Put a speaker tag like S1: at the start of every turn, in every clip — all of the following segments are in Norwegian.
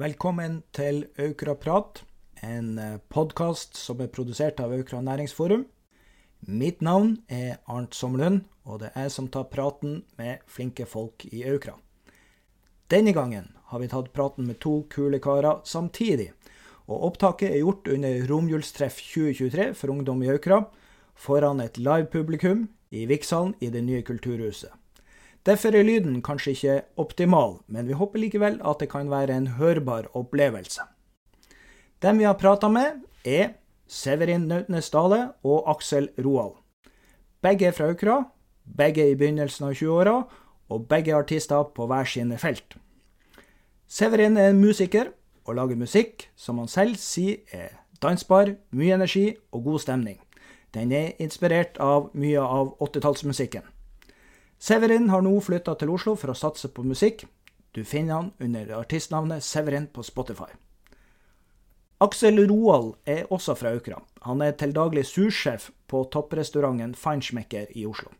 S1: Velkommen til Aukraprat, en podkast som er produsert av Aukra næringsforum. Mitt navn er Arnt Sommerlund, og det er jeg som tar praten med flinke folk i Aukra. Denne gangen har vi tatt praten med to kule karer samtidig. Og opptaket er gjort under romjulstreff 2023 for ungdom i Aukra, foran et live-publikum i Vikshallen i det nye kulturhuset. Derfor er lyden kanskje ikke optimal, men vi håper likevel at det kan være en hørbar opplevelse. Dem vi har prata med, er Severin Nautnes Dale og Aksel Roald. Begge er fra Aukra, begge i begynnelsen av 20-åra, og begge artister på hver sine felt. Severin er en musiker og lager musikk som han selv sier er dansbar, mye energi og god stemning. Den er inspirert av mye av 80-tallsmusikken. Severin har nå flytta til Oslo for å satse på musikk. Du finner han under artistnavnet Severin på Spotify. Aksel Roald er også fra Aukra. Han er til daglig sursjef på topprestauranten Feinschmecker i Oslo.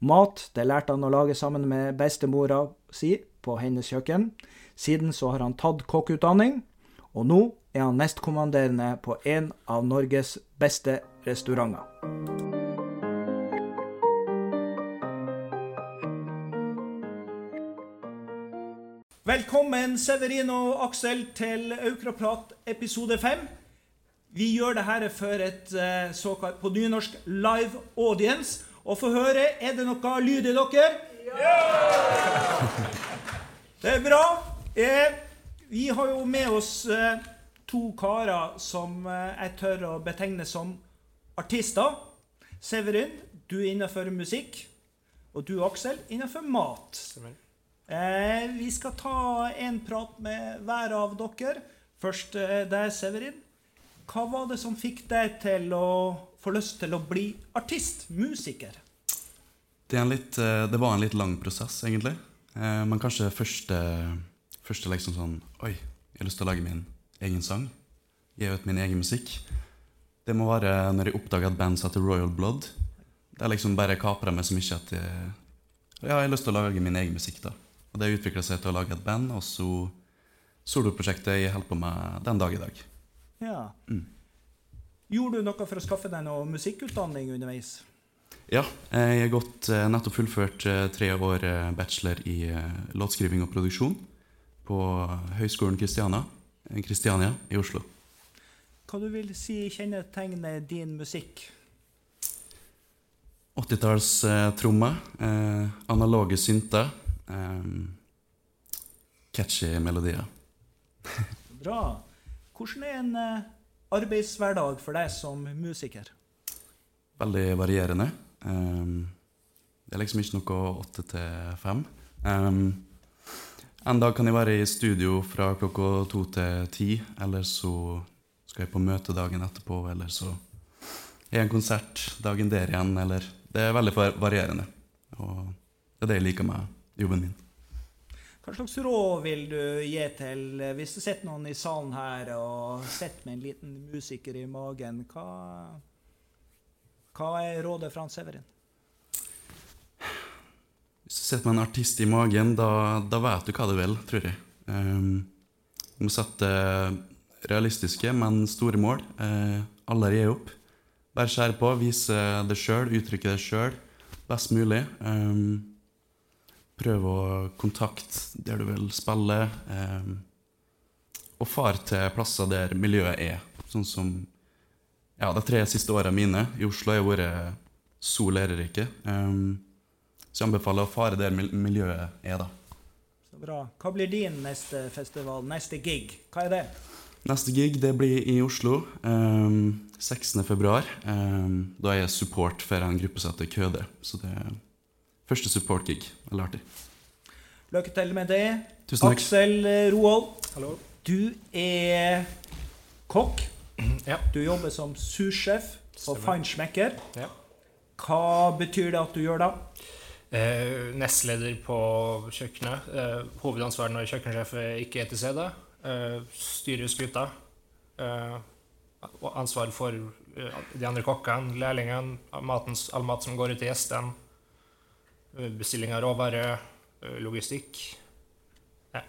S1: Mat det lærte han å lage sammen med bestemora si på hennes kjøkken. Siden så har han tatt kokkeutdanning, og nå er han nestkommanderende på en av Norges beste restauranter. Velkommen, Severin og Aksel, til Aukraprat episode fem. Vi gjør det her for et eh, såkalt på nynorsk live audience. Og få høre, er det noe lyd i dere? Ja! Det er bra. Eh, vi har jo med oss eh, to karer som jeg tør å betegne som artister. Severin, du er innenfor musikk. Og du, Aksel, innenfor mat. Stemmer. Eh, vi skal ta en prat med hver av dere. Først eh, deg, Severin. Hva var det som fikk deg til å få lyst til å bli artist, musiker?
S2: Det, litt, eh, det var en litt lang prosess, egentlig. Men kanskje første, første liksom sånn Oi, jeg har lyst til å lage min egen sang. Gi ut min egen musikk. Det må være når jeg oppdaga et band som heter Royal Blood. Det er liksom bare kapra meg så mye at jeg, ja, jeg har lyst til å lage min egen musikk. da. Og Det utvikla seg til å lage et band, og så soloprosjektet jeg holder på med den dag i dag.
S1: Ja. Mm. Gjorde du noe for å skaffe deg noe musikkutdanning underveis?
S2: Ja, jeg har gått, eh, nettopp fullført eh, tre år eh, bachelor i låtskriving og produksjon på Høgskolen Kristiania, Kristiania i Oslo.
S1: Hva du vil si kjennetegner din musikk?
S2: 80-tallstrommer, eh, analoge synter, um, catchy melodier.
S1: Bra. Hvordan er en uh, arbeidshverdag for deg som musiker?
S2: Veldig varierende. Um, det er liksom ikke noe åtte til fem. Um, en dag kan jeg være i studio fra klokka to til ti, eller så skal jeg på møte dagen etterpå, eller så er jeg en konsert dagen der igjen, eller Det er veldig varierende. Og det er det jeg liker med jobben min.
S1: Hva slags råd vil du gi til hvis du sitter noen i salen her og sitter med en liten musiker i magen? Hva, hva er rådet fra Severin?
S2: Hvis du sitter med en artist i magen, da, da vet du hva du vil, tror jeg. Um, du må sette realistiske, men store mål. Uh, alle gir opp. Bare skjære på, vise det sjøl, uttrykke det sjøl best mulig. Um, Prøv å kontakte der du vil spille. Eh, og far til plasser der miljøet er. Sånn som ja, de tre siste åra mine i Oslo har vært så lærerike. Eh, så jeg anbefaler å fare der miljøet er, da.
S1: Så bra. Hva blir din neste festival, neste gig? Hva er det?
S2: Neste gig det blir i Oslo um, 16.2. Um, da er jeg support for en gruppe som heter Køde. Så det er Første support-gig. Veldig artig.
S1: Lykke til med det. Tusen takk. Aksel eh, Roald,
S3: Hallo.
S1: du er kokk.
S3: Ja.
S1: Du jobber som sursjef på Feinschmecker.
S3: Ja.
S1: Hva betyr det at du gjør da?
S3: Eh, nestleder på kjøkkenet. Eh, hovedansvaret når kjøkkensjef ikke er til stede. Eh, styrer skuta. Eh, ansvar for eh, de andre kokkene, lærlingene, all mat som går ut til gjestene. Bestilling av råvarer, logistikk. Ja.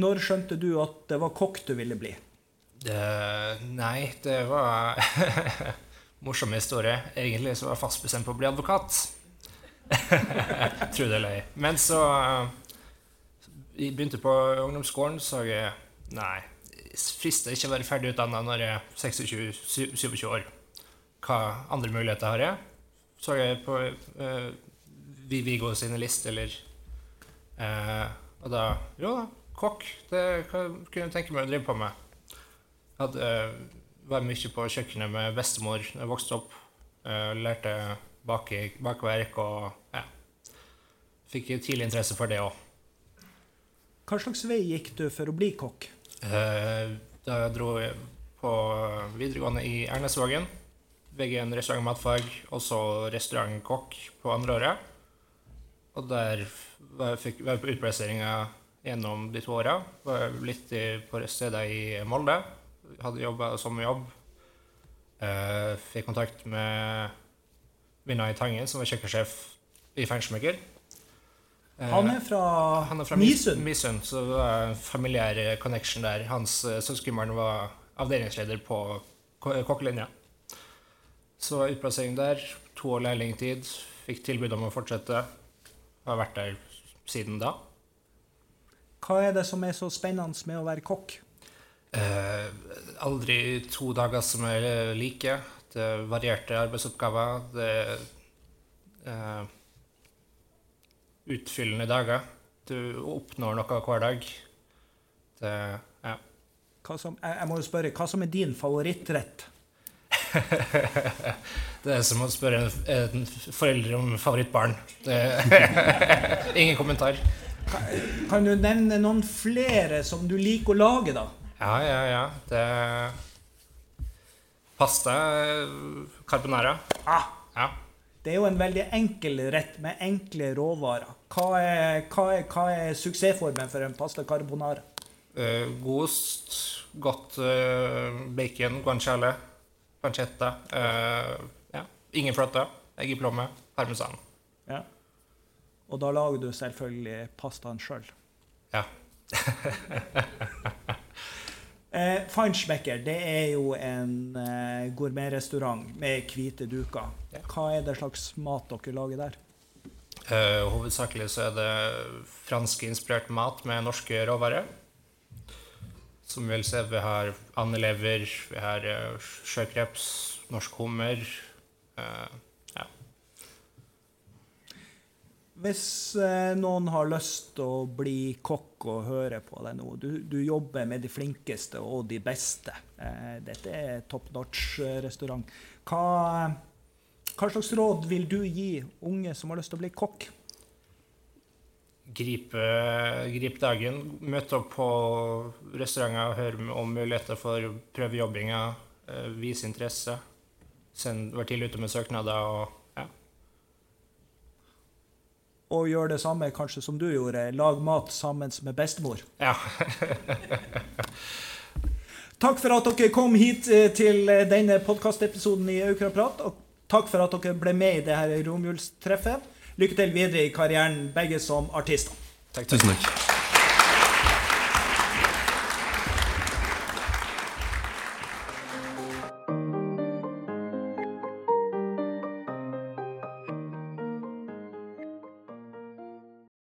S1: Når skjønte du at det var kokk du ville bli?
S3: Det, nei, det var morsom historie. Egentlig så var jeg fast bestemt på å bli advokat. Tro det eller ei. Men så Jeg begynte på ungdomsskolen, så jeg Nei, frister ikke å være ferdig utdanna når jeg er 26-27 år. Hva andre muligheter har jeg? Så jeg på uh, Vigo sine list, eller eh, Og da Jo da, kokk. Det kunne jeg tenke meg å drive på med. Jeg hadde, eh, var mye på kjøkkenet med bestemor da jeg vokste opp. Eh, lærte bake, bakverk og ja. Fikk tidlig interesse for det òg.
S1: Hva slags vei gikk du for å bli kokk?
S3: Uh, da dro jeg på videregående i Ernesvågen. VG1 restaurant og matfag, og så restaurantkokk på andre året. Og der var jeg, fikk, var jeg på utplasseringa gjennom de to åra. Var litt i, på steder i Molde. Hadde jobba som Uh, fikk kontakt med Vinay Tangen, som var kjøkkensjef i Feinschmecker.
S1: Uh, han er fra,
S3: han er fra Misund. Misund, så det var en familiær connection der. Hans uh, søskenbarn var avdelingsleder på kokkelinja. Så utplassering der. To år lærlingtid. Fikk tilbud om å fortsette. Har vært der siden da.
S1: Hva er det som er så spennende med å være kokk?
S3: Eh, aldri to dager som er like. Det er varierte arbeidsoppgaver. Det er eh, utfyllende dager. Du oppnår noe hver dag. Det ja.
S1: Som, jeg, må jo spørre, hva som er din favorittrett?
S3: det er som å spørre en, en foreldre om favorittbarn. ingen kommentar.
S1: Kan, kan, du nevne noen flere som du liker å lage, da?
S3: Ja, ja, ja. Det Pasta carbonara.
S1: Ah,
S3: ja.
S1: Det er jo en veldig enkel rett med enkle råvarer. Hva er, hva er, hva er suksessformen for en pasta carbonara?
S3: Uh, god ost, godt uh, bacon, guanciale pancetta. Uh, ja. Ingen fløte. Eggeplomme. Parmesan.
S1: Ja. Og da lager du selvfølgelig pastaen sjøl?
S3: Ja.
S1: eh, Feinschmecker det er jo en eh, gourmetrestaurant med hvite duker. Ja. Hva er det slags mat dere lager der?
S3: Eh, hovedsakelig så er det franskinspirert mat med norske råvarer. Som vi vil se, vi har andelever, vi har uh, sjøkreps, norsk hummer. Uh, ja.
S1: Hvis uh, noen har lyst til å bli kokk og høre på deg nå du, du, jobber med de flinkeste og de beste. dette er top notch-restaurant. Hva, hva slags råd vil du gi unge som har lyst til å bli kokk?
S3: Gripe, gripe dagen. Møte opp på restauranter, høre om muligheter for prøvejobbinger, eh, vise interesse. Send, være tidlig ute med søknader og ja.
S1: Og gjøre det samme kanskje som du gjorde. Lag mat sammen med bestemor.
S3: Ja.
S1: takk for at dere kom hit eh, til denne podkastepisoden i Aukraprat. Og takk for at dere ble med i det her romjulstreffet. Lykke til videre i karrieren, begge som artister.
S2: Takk, takk. Tusen takk.